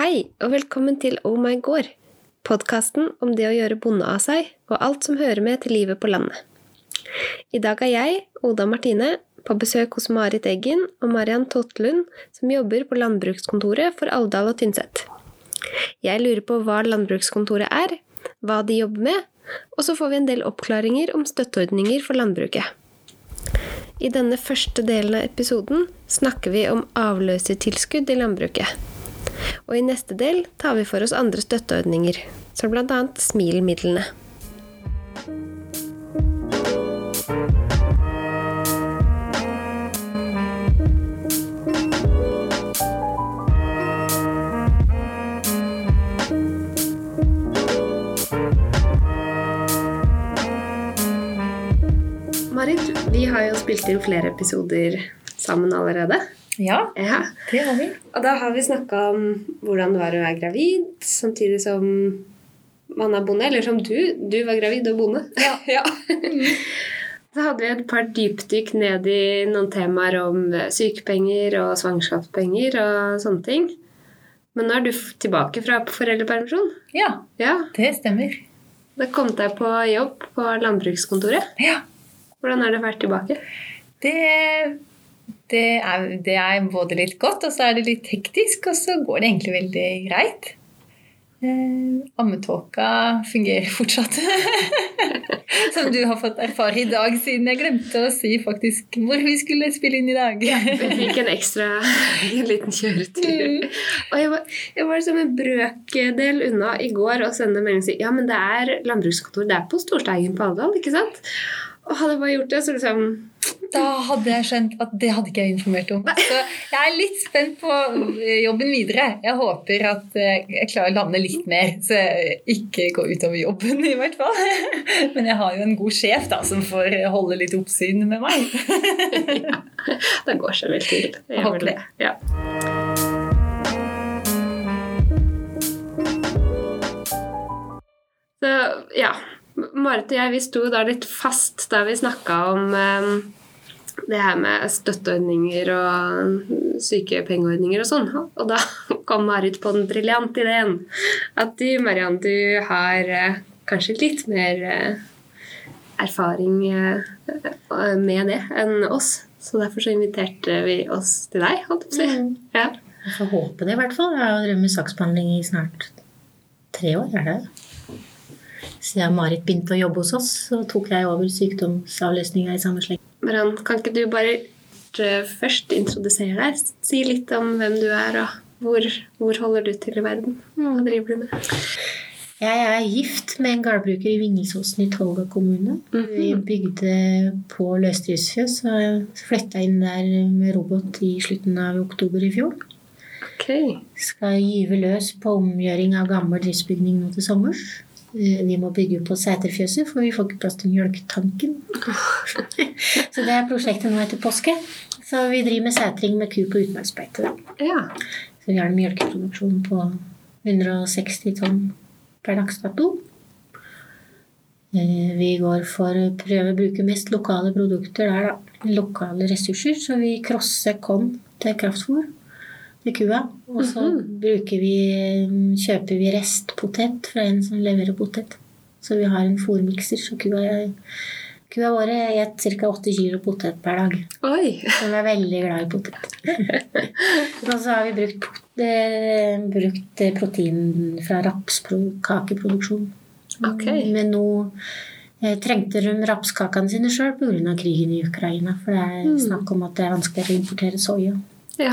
Hei, og velkommen til Oh my gård, podkasten om det å gjøre bonde av seg, og alt som hører med til livet på landet. I dag er jeg, Oda Martine, på besøk hos Marit Eggen og Mariann Totlund, som jobber på landbrukskontoret for Alvdal og Tynset. Jeg lurer på hva landbrukskontoret er, hva de jobber med, og så får vi en del oppklaringer om støtteordninger for landbruket. I denne første delen av episoden snakker vi om avløsertilskudd i landbruket. Og i neste del tar vi for oss andre støtteordninger, som bl.a. SMIL-midlene. Marit, vi har jo spilt inn flere episoder sammen allerede. Ja, Ja. det har vi. Og da har vi snakka om hvordan det var å være gravid, samtidig som man er bonde. Eller som du. Du var gravid og bonde. Ja. Så hadde vi et par dypdykk ned i noen temaer om sykepenger og svangerskapspenger og sånne ting. Men nå er du tilbake fra foreldrepermisjon. Ja, Ja, det stemmer. Da kom deg på jobb på landbrukskontoret. Ja, Hvordan har det vært tilbake? det, det, er, det er både litt godt, og så er det litt hektisk, og så går det egentlig veldig greit. Eh, ammetåka fungerer fortsatt. Som du har fått erfare i dag, siden jeg glemte å si faktisk hvor vi skulle spille inn i dag. ja, vi fikk en ekstra en liten kjøretur. Og jeg var, jeg var som en brøkdel unna i går å sende melding og si ja, men det er landbrukskontor, det er på Storsteigen på Alvdal, ikke sant? Hadde jeg bare gjort det, så liksom Da hadde jeg skjønt at det hadde ikke jeg informert om. Så jeg er litt spent på eh, jobben videre. Jeg håper at eh, jeg klarer å lande litt mer, så jeg ikke går utover jobben i hvert fall. Men jeg har jo en god sjef da, som får holde litt oppsyn med meg. Det går seg vel til. Jeg Håper det. Ja. Så ja. Marit og jeg vi sto da litt fast da vi snakka om eh, det her med støtteordninger og sykepengeordninger og sånn. Og da kom Marit på den briljante ideen at du, Mariann, du har eh, kanskje litt mer eh, erfaring eh, med det enn oss. Så derfor så inviterte vi oss til deg, holdt jeg på å si. Mm. Ja. Jeg får håpe det, i hvert fall. Jeg har drevet med saksbehandling i snart tre år. er det? Siden Marit begynte å jobbe hos oss, så tok jeg over sykdomsavløsninga i samme sleng. Mariann, kan ikke du bare eh, først introdusere deg? Si litt om hvem du er, og hvor, hvor holder du til i verden? Hva driver du med? Jeg er gift med en gårdbruker i Vingelsåsen i Tolga kommune. Vi bygde på løsdriftsfjøs, og flytta inn der med robot i slutten av oktober i fjor. Ok. Skal gyve løs på omgjøring av gammel driftsbygning nå til sommers. Eh, Vi må bygge på seterfjøset, for vi får ikke plass til mjølketanken. Så det er prosjektet nå etter påske. Så vi driver med setring med ku på utmarksbeite. Ja. Så vi har en mjølkeproduksjon på 160 tonn per dags dato. Eh, Vi går for å prøve å bruke mest lokale produkter der, da. Lokale ressurser. Så vi crosser korn til kraftfôr til kua. Og så bruker vi, kjøper vi restpotet fra en som leverer potet. Så vi har en fôrmikser, så kua, kua våre spiser ca. 8 kilo potet per dag. Oi. Så vi er veldig glad i potet. og så har vi brukt, eh, brukt eh, protein fra rapskakeproduksjon. Okay. Men nå eh, trengte de rapskakene sine sjøl pga. krigen i Ukraina. For det er snakk om at det er vanskeligere å importere soya. Ja.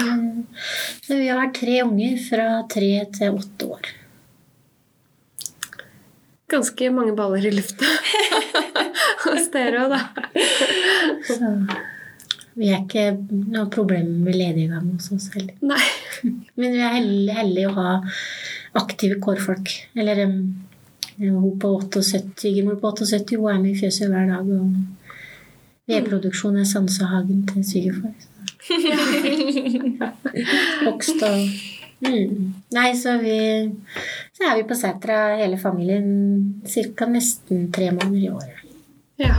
Så vi har tre unger fra tre til åtte år. Ganske mange baller i lufta hos dere òg, da. Så vi har ikke noe problem med lediggang hos oss heller. Nei. Men vi er heldige, heldige å ha aktive kårfolk. Eller um, hun på 78, svigermor på 78 hun er med i fjøset hver dag. Og vedproduksjon er sansehagen til svigerfar. Hogst og mm. Nei, så vi Så er vi på setra hele familien ca. nesten tre måneder i året. Ja.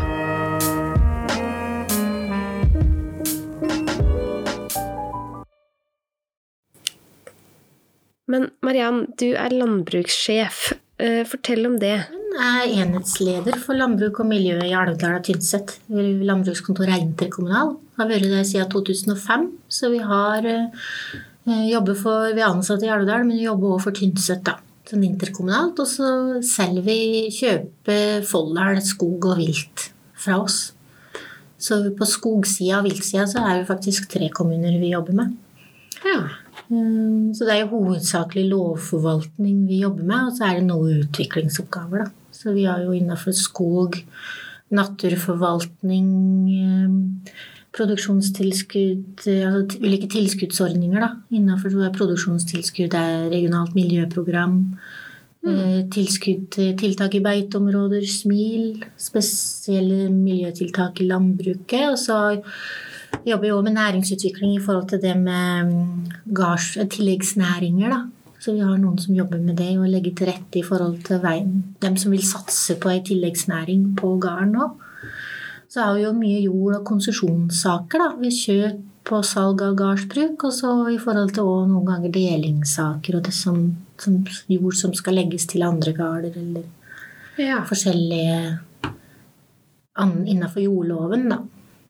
Men Mariann, du er landbrukssjef. Eh, Fortell om det. Er enhetsleder for landbruk og miljø i Alvdal og Tynset. Landbrukskontoret er interkommunal. Har vært der siden 2005. Så vi har eh, jobber for, vi er ansatt i Alvdal, men vi jobber også for Tynset. da. Sånn interkommunalt. Og så selger vi, kjøper Folldal skog og vilt fra oss. Så på skogsida og viltsida så er vi faktisk tre kommuner vi jobber med. Ja. Mm, Så det er jo hovedsakelig lovforvaltning vi jobber med, og så er det noen utviklingsoppgaver, da. Så vi har jo innenfor skog, naturforvaltning, eh, produksjonstilskudd, eh, altså ulike tilskuddsordninger, da. Er produksjonstilskudd er regionalt miljøprogram, eh, tilskudd til tiltak i beiteområder, SMIL, spesielle miljøtiltak i landbruket, og så jobber vi òg med næringsutvikling i forhold til det med mm, gards, tilleggsnæringer. Da. Så vi har noen som jobber med det, og legger til rette i forhold til veien. dem som vil satse på ei tilleggsnæring på gården nå. Så har vi jo mye jord- og konsesjonssaker da, ved kjøp og salg av gårdsbruk. Og så i forhold til også noen ganger delingssaker og det som, som jord som skal legges til andre gårder, eller ja. forskjellige innafor jordloven. Da.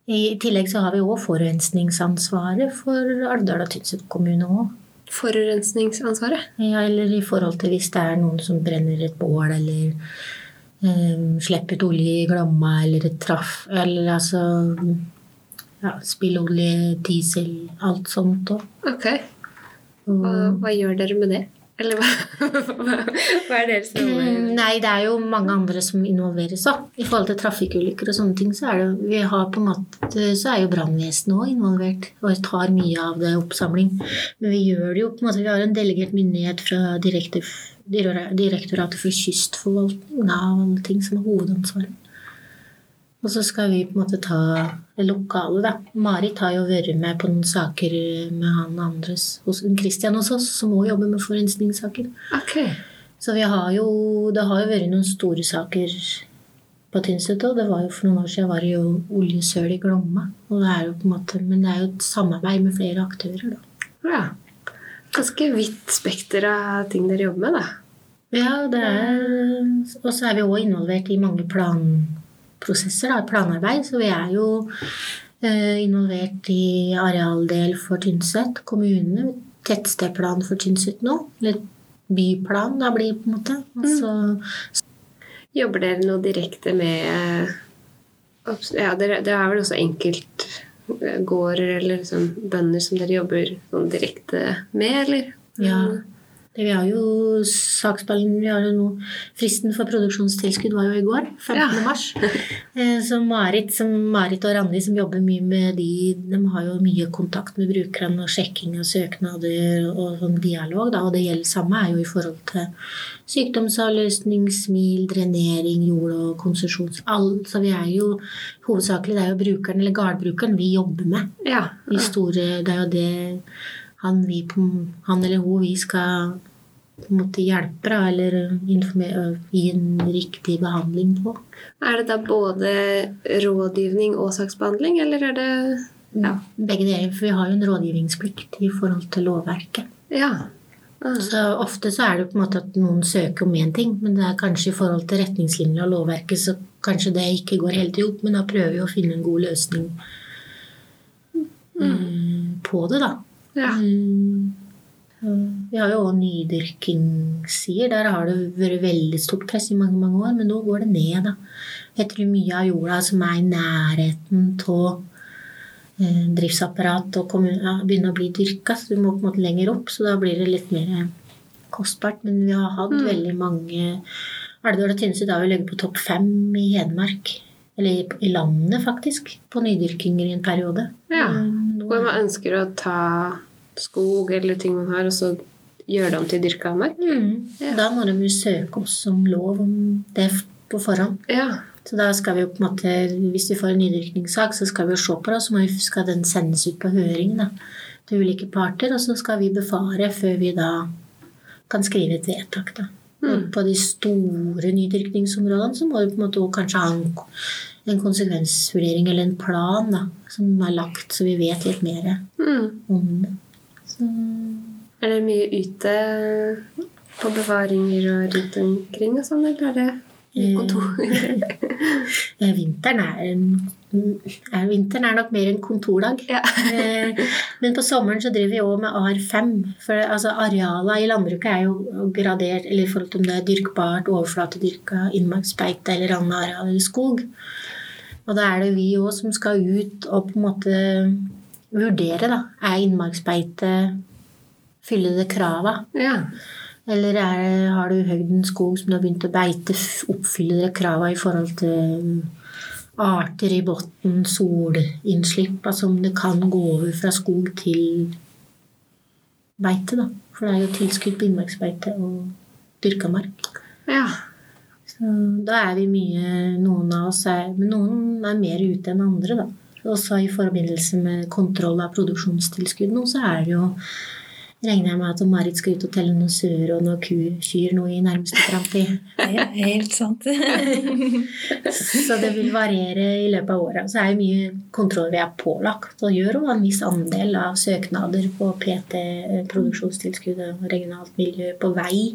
I tillegg så har vi òg forurensningsansvaret for Alvdal og Tynset kommune òg. Forurensningsansvaret. Ja, eller i forhold til hvis det er noen som brenner et bål, eller um, slipper ut olje i Glomma, eller et traff, eller altså ja, spillolje, diesel, alt sånt òg. Ok. Hva, hva gjør dere med det? Eller hva, hva er deres rolle? Mm, Nei, det er jo mange andre som involveres òg. I forhold til trafikkulykker og sånne ting, så er det vi har på en måte, så er jo brannvesenet òg involvert og tar mye av det oppsamling. Men vi gjør det jo på en måte, vi har en delegert myndighet fra direkte, Direktoratet for kystforvaltning av alle ting som er hovedansvaret. Og så skal vi på en måte ta det lokale, da. Marit har jo vært med på noen saker med han andres hos Christian hos oss, som òg jobber med forurensningssaker. Ok. Så vi har jo, det har jo vært noen store saker på Tynset òg. Det var jo For noen år siden var det jo oljesøl i Glomma. Og det er jo på en måte, men det er jo et samarbeid med flere aktører, da. Ja. Ganske vidt spekter av ting dere jobber med, da. Ja, det er Og så er vi òg involvert i mange planprosesser, da, planarbeid. Så vi er jo eh, involvert i arealdel for Tynset kommune. Tettstedplan for Tynset nå. Eller byplan, da blir det på en måte. Altså, mm. Jobber dere noe direkte med eh, Ja, dere, dere har vel også enkeltgårder eller sånn bønder som dere jobber sånn direkte med, eller? Ja. Det, vi har jo saksbehandling vi har jo nå, Fristen for produksjonstilskudd var jo i går, 15. Ja. mars. Eh, Så Marit, som, Marit og Randi som jobber mye med de, de har jo mye kontakt med brukerne og sjekking av søknader og sånn dialog. Da, og det gjelder samme er jo i forhold til sykdomsavløsning, smil, drenering, jord- og konsesjons... Så vi er jo hovedsakelig det er jo brukeren eller gardbrukeren vi jobber med. Ja. I store, det er jo det han, vi han eller hun vi skal på en måte hjelpe, da, eller gi en riktig behandling på. Er det da både rådgivning og saksbehandling, eller er det Ja. Begge deler, for vi har jo en rådgivningsplikt i forhold til lovverket. ja. Mm. Så ofte så er det på en måte at noen søker om én ting, men det er kanskje i forhold til retningslinjer og lovverket, så kanskje det ikke går helt i hop, men da prøver vi å finne en god løsning mm, på det, da. Ja. Mm. Vi har jo òg nydyrkingssider. Der har det vært veldig stort press i mange mange år, men nå går det ned. da. Jeg tror mye av jorda som er i nærheten av eh, driftsapparat og kommune, ja, begynner å bli dyrka, så du må på en måte lenger opp, så da blir det litt mer kostbart. Men vi har hatt veldig mange Alvdal og Tynset har vi ligget på topp fem i Hedmark. Eller i, i landet, faktisk. På nydyrkinger i en periode. Ja. Mm, Hvor man ønsker å ta skog eller ting man har, og så gjøre det om til dyrka mark? Mm. Ja. Da må de jo søke oss om lov om det på forhånd. Ja. Så da skal vi jo på en måte, Hvis vi får en nydyrkningssak, så skal vi jo se på det, og så vi, skal den sendes ut på høring da, til ulike parter. Og så skal vi befare før vi da kan skrive et vedtak. da. Og På de store nydyrkningsområdene så må du på en måte også kanskje ha en, en konsekvensvurdering eller en plan da, som er lagt, så vi vet litt mer Mm. om det. Så, Er det mye ute på bevaringer og rundt omkring og sånn, eller er det kontor? Eh, Vinteren er, en, er, vinteren er nok mer en kontordag. Ja. Eh, Men på sommeren så driver vi òg med AR5. For altså, areala i landbruket er jo gradert eller i forhold til om det er dyrkbart, overflatedyrka, innmarksbeite eller annet areal eller skog. Og da er det vi òg som skal ut og på en måte vurdere, da. Er innmarksbeite Fyller det krava? ja. Eller er det, har du høgd en skog som du har begynt å beite, oppfyller det krava i forhold til mm, arter i bunnen, solinnslipp, altså om det kan gå over fra skog til beite, da. For det er jo tilskudd på innmarksbeite og dyrka mark. ja. Så da er vi mye Noen av oss er Men noen er mer ute enn andre, da. Også i forbindelse med kontroll av produksjonstilskudd nå, så er det jo Regner jeg med at Marit skal ut og telle noen sauer og noen kukyr nå i nærmeste framtid. er helt sant. Så det vil variere i løpet av året. Så er det mye kontroll vi er pålagt å gjøre, og en viss andel av søknader på PT, produksjonstilskudd og regionalt miljø på vei,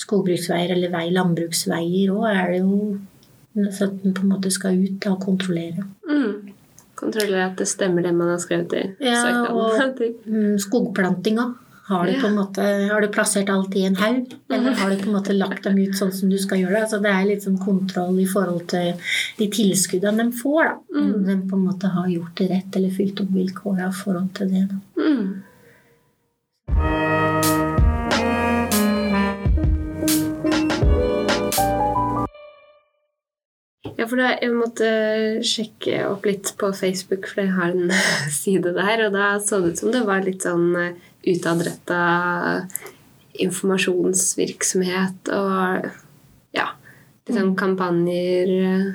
skogbruksveier eller vei, landbruksveier òg, er det jo så at en på en måte skal ut og kontrollere. Mm. Kontrollere at det stemmer det man har skrevet i Ja, søknaden. og mm, skogplantinga. Har du, på en måte, har du plassert alt i en haug, eller har du på en måte lagt dem ut sånn som du skal gjøre det? Altså det er litt sånn kontroll i forhold til de tilskuddene de får. da. Om de på en måte har gjort det rett eller fylt opp vilkårene i forhold til det. da. Mm. Ja, for da, jeg måtte sjekke opp litt på Facebook, for jeg har en side der, og da så det ut som det var litt sånn eh, utadretta informasjonsvirksomhet og ja, litt sånn kampanjer eh,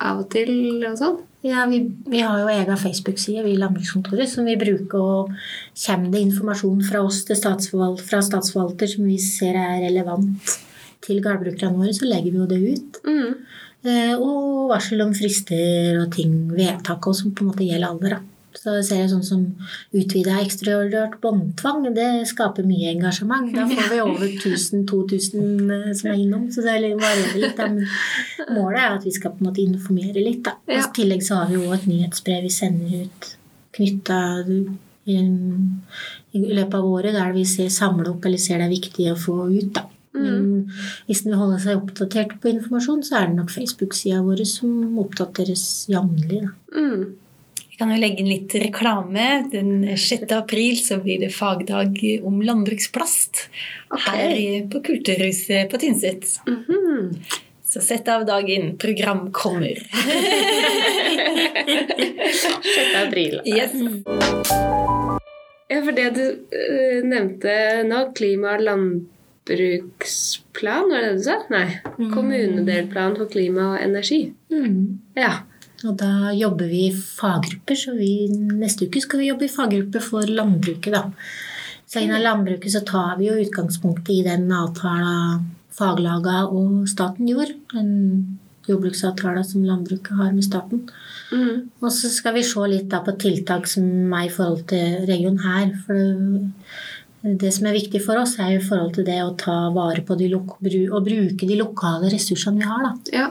av og til og sånn. Ja, vi, vi har jo egen Facebook-side vi i Landbrukskontoret som vi bruker. og Kommer det informasjon fra oss til statsforvalt, fra statsforvalter som vi ser er relevant til gårdbrukerne våre, så legger vi jo det ut. Mm. Eh, og varsel om frister og ting, vedtak og som på en måte gjelder alder. da. Så ser jeg sånn som utvida ekstraordinært båndtvang. Det skaper mye engasjement. Da får vi over 1000-2000 som er innom. Så det er varierer litt. Da. Men målet er at vi skal på en måte informere litt. Da. Og I tillegg så har vi jo et nyhetsbrev vi sender ut knytta i, i løpet av året der vi ser samle opp eller ser det er viktig å få ut. da. Men hvis en vil holde seg oppdatert på informasjon, så er det nok Facebook-sida vår som oppdateres jevnlig. Mm. Vi kan jo legge inn litt reklame. Den 6. april så blir det fagdag om landbruksplast okay. her på Kulturhuset på Tynset. Mhm. Så sett av dagen. Program kommer. 6. april. Yes. Ja, for det du eh, nevnte nå, klima- og landbruksplan, var det det du sa? Nei. Kommunedelplan for klima og energi. Ja. Og da jobber vi i faggrupper, så vi, neste uke skal vi jobbe i faggrupper for landbruket. da. Så innen landbruket så tar vi jo utgangspunktet i den avtalen faglaga og staten gjorde. Den jordbruksavtalen som landbruket har med staten. Mm. Og så skal vi se litt da på tiltak som er i forhold til regionen her. For det, det som er viktig for oss, er jo i forhold til det å ta vare på de og bruke de lokale ressursene vi har. da. ja.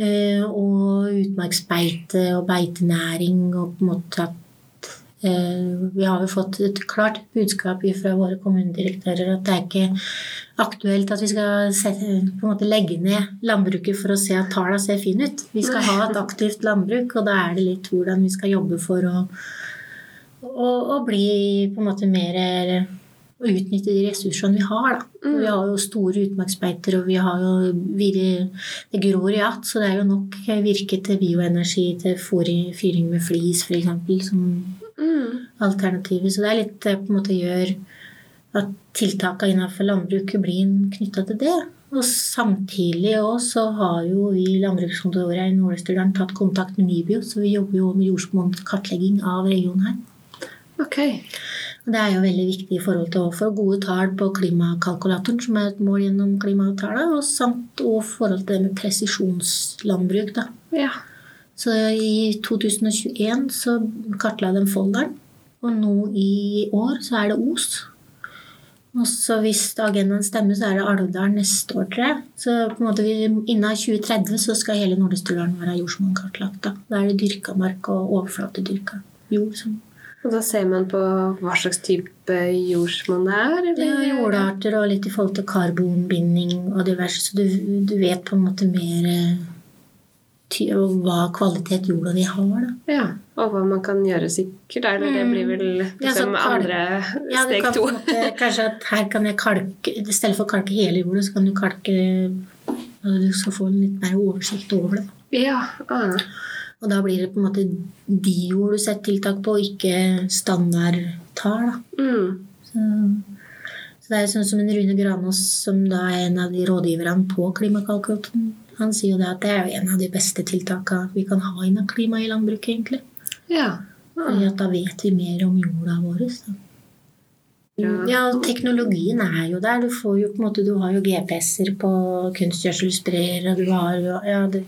Eh, og utmarksbeite og beitenæring og på en måte at eh, Vi har jo fått et klart budskap fra våre kommunedirektører at det er ikke aktuelt at vi skal sette, på en måte legge ned landbruket for å se at tallene ser fine ut. Vi skal ha et aktivt landbruk, og da er det litt hvordan vi skal jobbe for å, å, og bli på en måte mer å utnytte de ressursene vi har. Og Vi har jo store utmarksbeiter, og vi har jo vir- det gror i att, så det er jo nok virke til bioenergi, til fyring med flis f.eks. som Mm. alternativer. Så det er litt på en måte gjør at tiltakene innenfor landbruket blir knytta til det. Og samtidig også så har jo vi landbrukskontoret i Nord-Østerdalen tatt kontakt med NIBIO, så vi jobber jo med jordsmonnskartlegging av regionen her. Ok. Det er jo veldig viktig i forhold til å få gode tall på klimakalkulatoren, som er et mål gjennom klimaavtalen, og samt og forhold til det med presisjonslandbruk. da. Ja. Så i 2021 så kartla de folderen, Og nå i år så er det Os. Og så hvis agendaen stemmer, så er det Alvdal neste år, tror jeg. Så på en måte vi, innen 2030 så skal hele Nordøsterdalen være jordsmannkartlagt. Da. da er det dyrka mark og overflatedyrka jord. Som, Og da ser man på hva slags type jordsmonn det er? Eller? er jordarter og litt i forhold til karbonbinding og diverse, så du, du vet på en måte mer eh, hva kvalitet jorda di har. Da. Ja, og hva man kan gjøre sikkert. Eller det blir vel liksom Ja, så liksom kal- andre Ja, steg kan to. måte, kanskje at her kan jeg kalke I stedet for å kalke hele jorda, så kan du kalke og Du skal få en litt mer oversikt over det. Ja, ah. Og da blir det på en måte de ord du setter tiltak på, og ikke standardtall. mm. Så, så det er sånn som en Rune Granås, som da er en av de rådgiverne på klimakalkulatoren. Han sier jo det at det er jo en av de beste tiltakene vi kan ha innen klima i landbruket, egentlig. ja. Ah. Fordi at da vet vi mer om jorda vår. Da. Ja. Teknologien er jo der. Du, får jo, på en måte, du har jo GPS-er på kunstgjødselsprayer, og du har jo ja, det,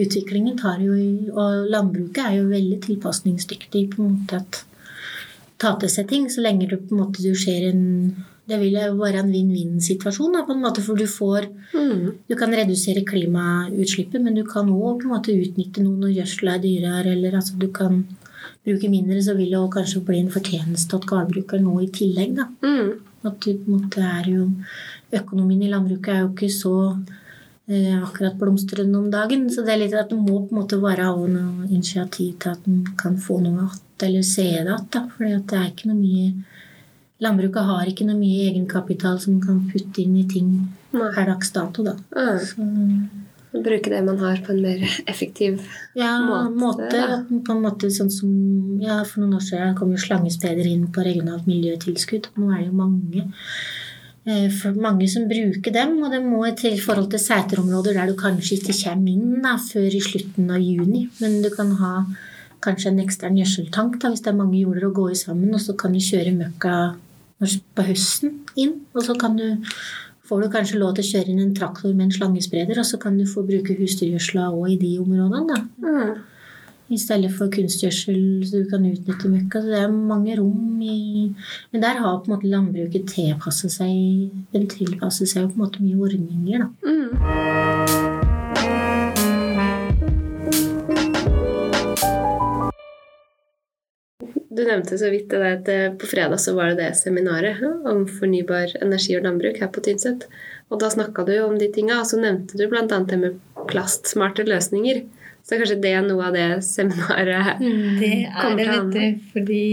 Utviklingen tar jo Og landbruket er jo veldig tilpasningsdyktig på en måte at ta til seg ting, så lenge du på en måte du ser en Det vil jo være en vinn-vinn-situasjon, på en måte, for du får Mm. Du kan redusere klimautslippet, men du kan òg utnytte noe når gjødsel er dyrere, eller altså du kan bruke mindre, så vil det kanskje bli en fortjeneste at gårdbrukeren nå i tillegg, da. Mm. At du på en måte er jo Økonomien i landbruket er jo ikke så eh, akkurat blomstrende om dagen. Så det er litt at det må på en måte være av noe initiativ til at en kan få noe igjen, eller se det igjen. For det er ikke noe mye Landbruket har ikke noe mye egenkapital som kan putte inn i ting per dags dato, da. Mm. Så, Bruke det man har, på en mer effektiv ja, Måte, måte, på en måte sånn som ja, For noen år siden kom jo slangespeder inn på regionalt miljøtilskudd. Nå er det jo mange eh, for mange som bruker dem, og det må til forhold til seterområder der du kanskje ikke kommer inn da, før i slutten av juni. Men du kan ha kanskje en ekstern gjødseltank da, hvis det er mange jorder å gå i sammen, og så kan du kjøre møkka på høsten inn. Og så kan du, får du kanskje lov til å kjøre inn en traktor med en slangespreder, og så kan du få bruke husdyrgjødsla òg i de områdene. da. mm. I stedet for kunstgjødsel, så du kan utnytte møkka. Så det er mange rom i Men der har på en måte landbruket tilpasset seg Den tilpasser seg jo på en måte mye ordninger, da. Mm. Du nevnte så vidt det der at eh, på fredag så var det det seminaret om fornybar energi og landbruk her på Tynset. Og da snakka du jo om de tinga, og så nevnte du bl.a. det med plastsmarte løsninger. Så kanskje det er noe av det seminaret Det er det, vet du. Fordi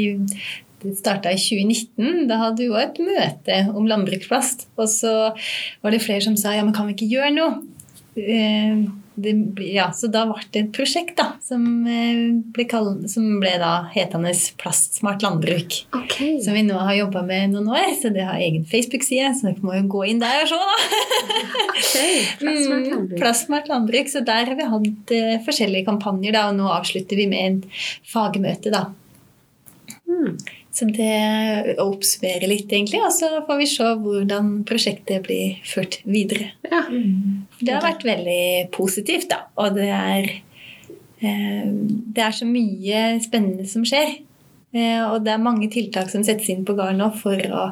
det starta i 2019. Da hadde vi jo et møte om landbruksplast. Og så var det flere som sa ja, men kan vi ikke gjøre noe? Det, ja, så da ble det et prosjekt da, som eh, ble, kall- som ble da hetende Plastsmart landbruk. Okay. Som vi nå har jobba med noen år. Så det har egen Facebook-side, så dere må jo gå inn der og se, da. ok. Plastsmart Mm, landbruk. Plastsmart landbruk. Så der har vi hatt uh, forskjellige kampanjer, da, og nå avslutter vi med en fagmøte, da. Mm. Så det oppsummerer litt, egentlig, og så får vi se hvordan prosjektet blir ført videre. Ja. Det har vært veldig positivt, da. Og det er, eh, det er så mye spennende som skjer. Eh, og det er mange tiltak som settes inn på gården nå for å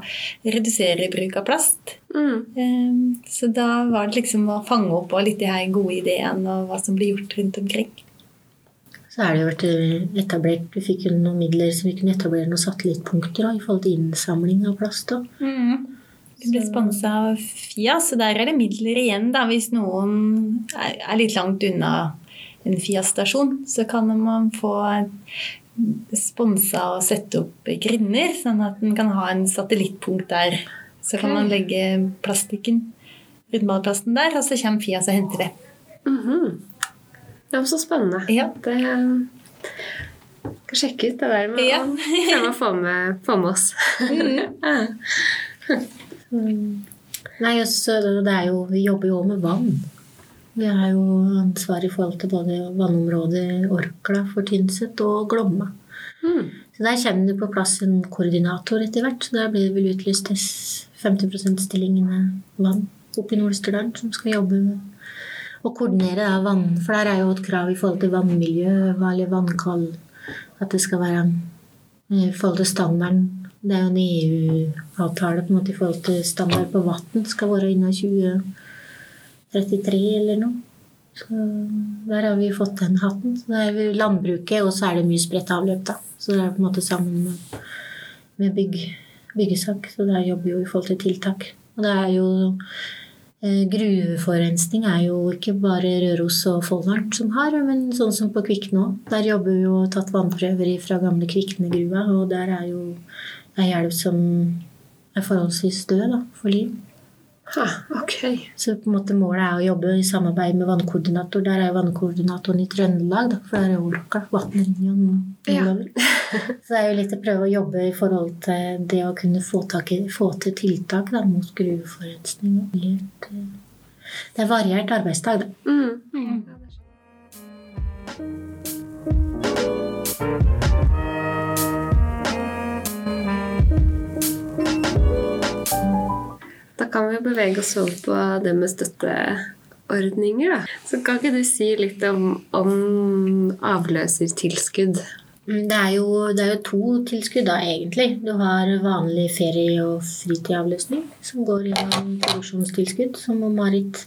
redusere bruk av plast. Mm. Eh, så da var det liksom å fange opp litt de her gode ideene og hva som blir gjort rundt omkring. Så er det jo eh, etablert Vi fikk jo noen midler så vi kunne etablere noen satellittpunkter da, i forhold til innsamling av plast. Da. Det ble sponsa av Fia, så der er det midler igjen da, hvis noen er litt langt unna en Fia-stasjon. Så kan man få sponsa og sette opp grinder, sånn at en kan ha en satellittpunkt der. Så kan man legge plastikken, rundballplasten der, og så kommer Fia og henter det. Mhm. Ja, men så spennende. Ja. Det skal sjekke ut det der med Ja. å prøve å få med, få med oss. Ja. Nei, også, det er jo, Vi jobber jo også med vann. Vi har jo ansvar i forhold til både vannområdet Orkla for Tynset og Glomma. Mm. Så Der kommer det på plass en koordinator etter hvert. så Der blir det vel utlyst 50 %-stillingene vann oppe i Nord-Østerdalen som skal jobbe med å koordinere da, vann. For der er jo et krav i forhold til vannmiljø eller vannkall. At det skal være eh, i forhold til standarden Det er jo en EU-avtale på en måte i forhold til standard på vann. Skal være innen 2033 eller noe. Så der har vi fått den hatten. Så det er landbruket, og så er det mye spredt avløp, da. Så det er på en måte sammen med, med bygg, byggesak. Så der jobber vi jo i forhold til tiltak. Og det er jo Gruveforurensning er jo ikke bare Røros og Folldalen som har, men sånn som på Kvikne òg. Der jobber vi jo og tatt vannprøver fra gamle Kvikne-gruva, og der er jo ei elv som er forholdsvis død da, for liv. Ha, ok. Så på en måte målet er å jobbe i samarbeid med vannkoordinator. Der er vannkoordinatoren i Trøndelag, da, for der er jo Olka, Vatnlinja Ja. Så det er jo litt å prøve å jobbe i forhold til det å kunne få, tak i, få til tiltak da, mot gruveforurensning. Det er variert arbeidsdag, da. Mm. Da kan vi bevege oss over på det med støtteordninger. Da. Så kan ikke du si litt om, om avløsertilskudd? Mm, Det er, jo, det er jo to tilskudd, da, egentlig. Du har vanlig ferie- og fritidsavløsning, som går gjennom produksjonstilskudd, som Marit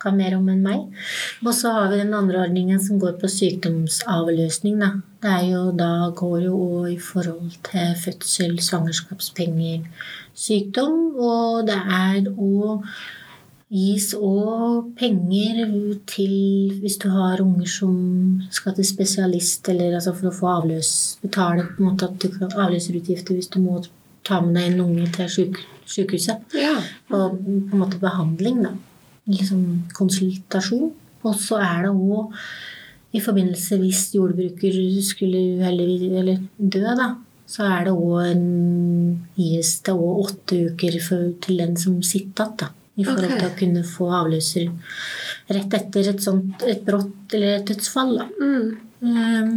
kan mer om enn meg. Og så har vi den andre ordningen som går på sykdomsavløsning. Da. Det er jo, da går jo i forhold til fødsel, svangerskapspenger, sykdom, og det er òg gis òg penger til hvis du har unger som skal til spesialist, eller altså for å få avløs Betale på en måte at du kan avløserutgifter hvis du må ta med deg en unge til sykehuset. Ja. Og på en måte behandling, da. Liksom konsultasjon. Og så er det òg i forbindelse hvis jordbruker skulle uheldigvis eller dø, da, så er det òg en gis det òg åtte uker for, til den som sitter igjen, da. I forhold til å kunne få avløser rett etter et sånt et brått eller et dødsfall. Da. Mm. Um,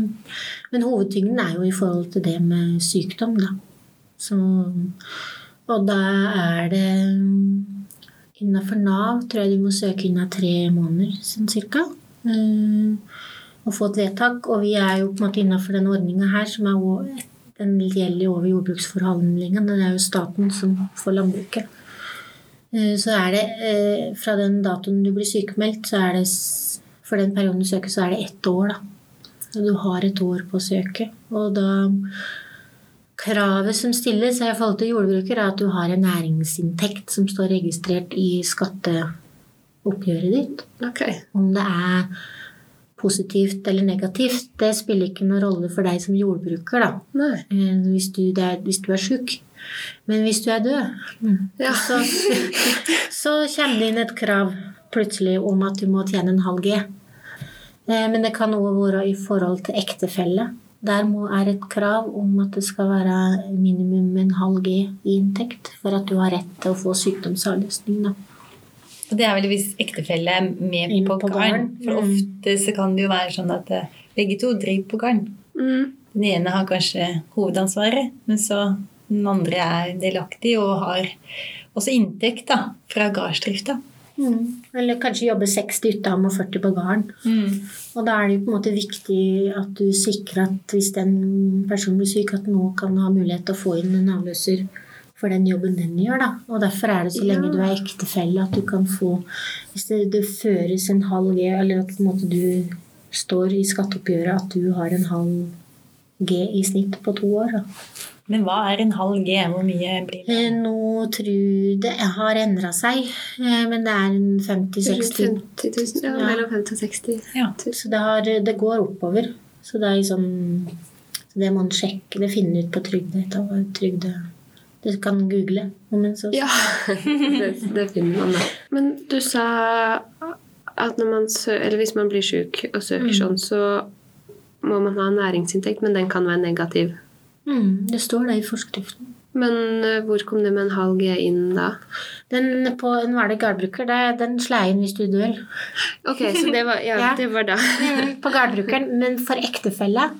Men hovedtyngden er jo i forhold til det med sykdom, da. Så, og da er det Innafor Nav tror jeg du må søke innen tre måneder, sånn cirka. Um, og få et vedtak. Og vi er jo på en måte innafor den ordninga her, som er den gjelder over jordbruksforhandlingene. Det er jo staten som får landbruket. Eh, Så er det eh, fra den datoen du blir sykemeldt, så er det for den perioden du søker, så er det ett år, da. Du har et år på å søke. Og da Kravet som stilles i forhold til jordbruker, er at du har en næringsinntekt som står registrert i skatteoppgjøret ditt. Okay. Om det er positivt eller negativt, det spiller ikke noen rolle for deg som jordbruker, da. Eh, Hvis du, er, hvis du er sjuk. Men hvis du er død, Ja. så, så kommer det inn et krav plutselig om at du må tjene en halv G. Eh, Men det kan òg være i forhold til ektefelle. Der er et krav om at det skal være minimum en halv G i inntekt for at du har rett til å få sykdomsavløsning. Og det er vel hvis ektefelle er med Inn på, på garn. For Mm. ofte så kan det jo være sånn at eh, begge to driver på garn. Mm. Den ene har kanskje hovedansvaret, men så den andre er delaktig og har også inntekt da, fra gardsdrifta. Mm. Eller kanskje jobbe 60 ute og 40 på gården. Og da er det jo på en måte viktig at du sikrer at hvis den personen blir syk, at nå kan ha mulighet til å få inn en avløser for den jobben den gjør. da. Og derfor er det så lenge Ja. du er ektefelle at du kan få Hvis det, det føres en halv G, eller at måte du står i skatteoppgjøret at du har en halv G i snitt på to år. da. Men hva er en halv G? Hvor mye blir det? Eh, Nå tror jeg det har endra seg, eh, men det er en 50-60 50 000. Ja, mellom 50 og 60 Ja. Så det, har, det går oppover. Så det er liksom så Det må man sjekke. Det finner ut på trygde. trygde. Du kan google. om en sånn. Ja, det, det finner man da. Men du sa at når man sø eller hvis man blir syk og søker Mm. sånn, så må man ha en næringsinntekt, men den kan være negativ. Mm, det står det i forskriften. Men eh, hvor kom det med en halv G inn da? Den på en vanlig gårdbruker, det- den slår inn hvis du dør. Ok, så det var, ja, Ja. det var da. På gardbrukeren, men for ektefelle,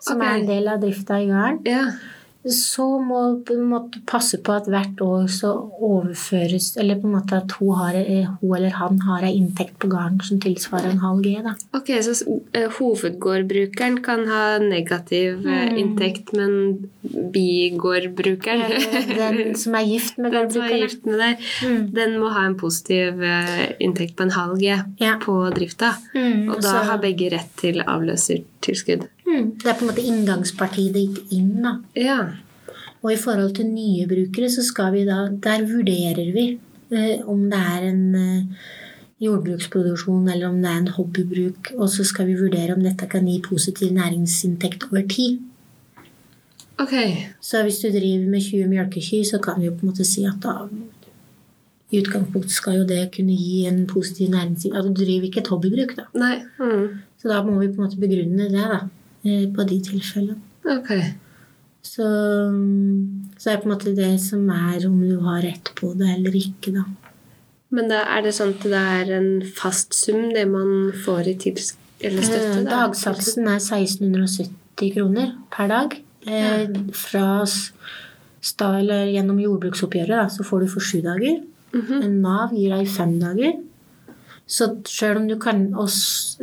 som okay. er en del av drifta i gården, Ja. Så må du passe på at hvert år så overføres Eller på en måte at hun, har, eh, hun eller han har ei inntekt på gården som tilsvarer en halv G. da. Ok, så eh, hovedgårdbrukeren kan ha negativ eh, Mm. inntekt, men bigårdbrukeren Den som er gift med er gårdbrukeren. Mm. den må ha en positiv inntekt på en halv G Ja. på drifta. Mm, Og da så- har begge rett til avløsertilskudd. Mm, Det er på en måte inngangspartiet ditt inn. da. Ja. Og i forhold til nye brukere, så skal vi da Der vurderer vi eh, om det er en eh, jordbruksproduksjon eller om det er en hobbybruk. Og så skal vi vurdere om dette kan gi positiv næringsinntekt over tid. Ok. Så hvis du driver med 20 mjølkekyr, så kan vi jo på en måte si at da i utgangspunktet skal jo det kunne gi en positiv næringsinntekt. Altså, du driver ikke et hobbybruk, da. Nei. Mm. Så da må vi på en måte begrunne det, da. eh, På de tilfellene. Ok. Så, så er det på en måte det som er om du har rett på det eller ikke, da. Men da er det sånn at det er en fast sum, det man får i tips eller støtte? Eh, da? Dagsatsen er 1670 kroner per dag. Ja. Fra sta, eller gjennom jordbruksoppgjøret da, så får du for sju dager. Mhm. Nav gir deg fem dager. Så sjøl om, du kan-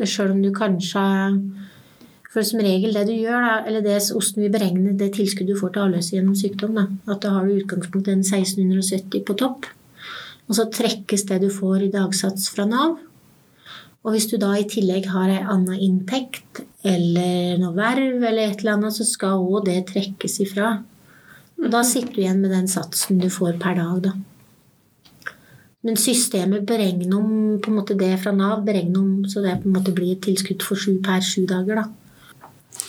selv om du kanskje For som regel det du gjør, da, eller det osten vi beregner det tilskuddet du får til avløse gjennom sykdom, da, at da har du i utgangspunktet en 1670 på topp. Og så trekkes det du får i dagsats fra Nav. Og hvis du da i tillegg har ei anna inntekt eller noe verv eller et eller annet, så skal òg det trekkes ifra. Og da sitter du igjen med den satsen du får per dag, da. Men systemet beregner om på en måte det fra Nav, beregner om så det på en måte blir et tilskudd for sju per sju dager, da.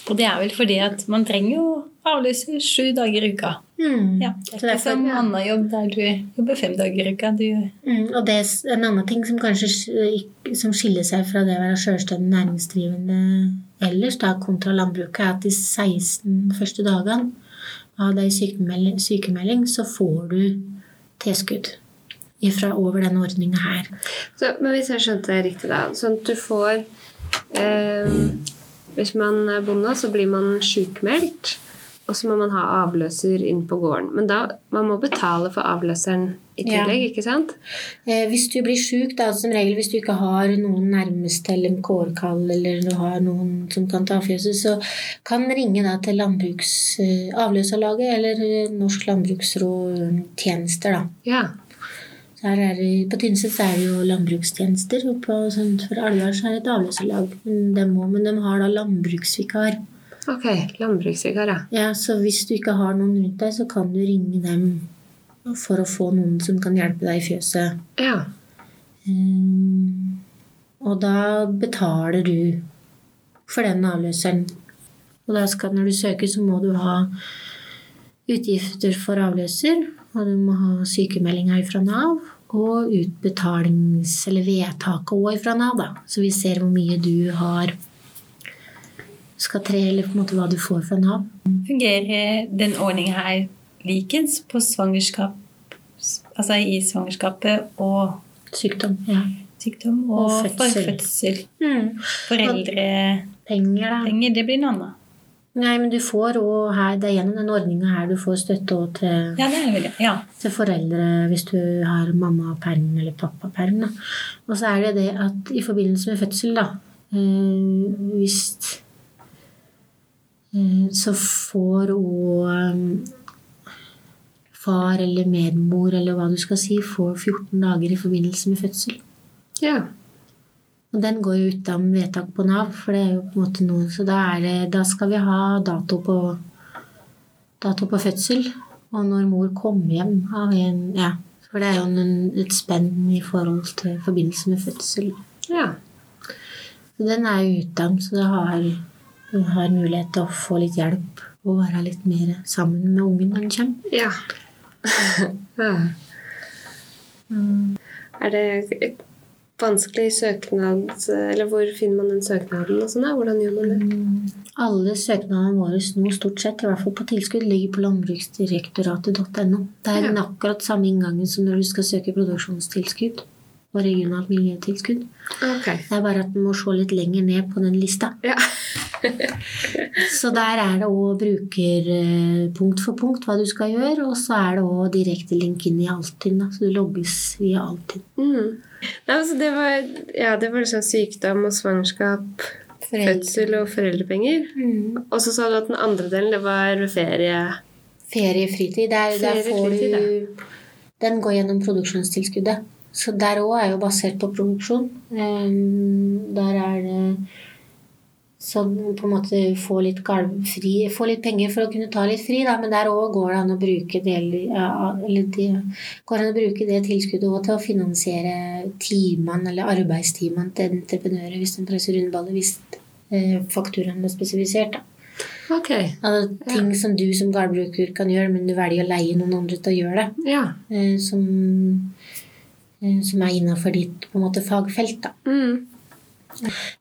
Og det er vel fordi at man trenger jo avlyse sju dager i uka. Mm. Ja, det er ikke som ja. annen jobb der du jobber fem dager i uka. Du, Mm, og det er en annen ting som kanskje som skiller seg fra det å være sjølstendig næringsdrivende ellers, da, kontra landbruket, er at de 16 første dagene av deg sykemelding, sykemelding, så får du tilskudd ifra over denne ordninga her. Så, men hvis jeg skjønte det riktig, da Sånn at du får eh, Hvis man er bonde, så blir man sjukmeldt. Og så må man ha avløser inn på gården. Men da man må betale for avløseren i Ja. tillegg, ikke sant? Eh, hvis du blir sjuk, da, som regel hvis du ikke har noen nærmeste eller en kårkall, eller du har noen som kan ta fjøset, så kan ringe da til landbruks, eh, avløserlaget eller eh, Norsk landbruksråd tjenester, da. Ja. Det, på Tynset er det jo landbrukstjenester, og på, for Alvdal er det et avløserlag. Men men de har da landbruksvikar. Ok. Landbruksvikar, ja. Ja, så hvis du ikke har noen rundt deg, så kan du ringe dem for å få noen som kan hjelpe deg i fjøset. Ja. Um, og da betaler du for den avløseren. Og da skal, når du søker, så må du ha utgifter for avløser, og du må ha sykemeldinga fra Nav, og utbetalings- eller vedtaket òg fra Nav, da. Så vi ser hvor mye du har skal tre, eller på en måte hva du får fra Nav. fungerer den ordningen her likens på svangerskap, altså i svangerskapet og Sykdom. Ja. sykdom og, Og for fødsel. fødsel. Mm. Foreldrepenger, Penger, det blir noe annet. Nei, men du får òg her Det er gjennom den ordninga her du får støtte òg til Ja. Ja. til foreldre hvis du har mammaperm eller pappaperm. Og så er det det at i forbindelse med fødsel, da øh, Hvis øh, Så får òg far eller medmor eller hva du skal si, får 14 dager i forbindelse med fødsel. Ja. Og den går jo uten vedtak på Nav, for det er jo på en måte noe Så da, er det, da skal vi ha dato på, dato på fødsel. Og når mor kommer hjem av en Ja, for det er jo en, et spenn i forhold til forbindelse med fødsel. Ja. Så den er jo uten, så da har har mulighet til å få litt hjelp og være litt mer sammen med ungen når den kommer. Ja. ja. Er det et vanskelig søknad Eller hvor finner man den søknaden? og sånn da? Hvordan gjør man det? Alle søknadene våre nå stort sett, i hvert fall på tilskudd, ligger på landbruksdirektoratet.no. Det er Ja. akkurat samme inngangen som når du skal søke produksjonstilskudd. Og regionalt miljøtilskudd. Okay. Det er bare at en må se litt lenger ned på den lista. Ja. Så der er det òg brukerpunkt for punkt hva du skal gjøre, og så er det òg direkte link inn i Altinn. da, Så du logges via Altinn. Mm. Altså det var, ja, det var liksom sykdom og svangerskap, fødsel og foreldrepenger. Mm. Og så sa du at den andre delen, det var ferie. Feriefritid. Der, der får du Den går gjennom produksjonstilskuddet. Så der òg er jo basert på produksjon. Um, der er det så på en måte få litt, galvfri, få litt penger for å kunne ta litt fri, da. men der òg går det an å bruke det, an å bruke det tilskuddet til å finansiere timene eller arbeidstimene til entreprenører hvis de presser rundballer, hvis eh, fakturaen er spesifisert. Da. Ok. Altså, ting som du som gårdbruker kan gjøre, men du velger å leie noen andre til å gjøre det. Ja. eh, som, som er innafor ditt på en måte, fagfelt. Da. Mm.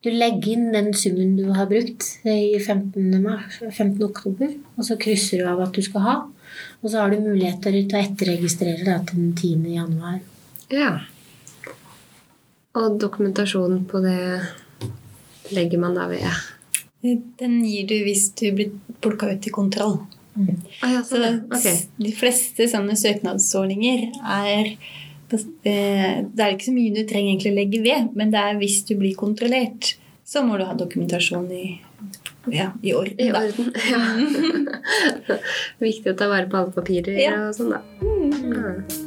Du legger inn den summen du har brukt eh, i 15. Mars, 15. oktober, og så krysser du av at du skal ha. Og så har du muligheter til å etterregistrere da, til den 10. januar. ja. Og dokumentasjonen på det legger man da ved Den gir du hvis du blir plukka ut til kontroll. ah, ja, Så så okay. de fleste sånne søknadsordninger er eh, Det er ikke så mye du trenger egentlig å legge ved, men det er hvis du blir kontrollert, så må du ha dokumentasjon i, ja, i orden. I orden. Ja. Viktig å ta vare på alle papirer Ja. og sånn, da. Ja.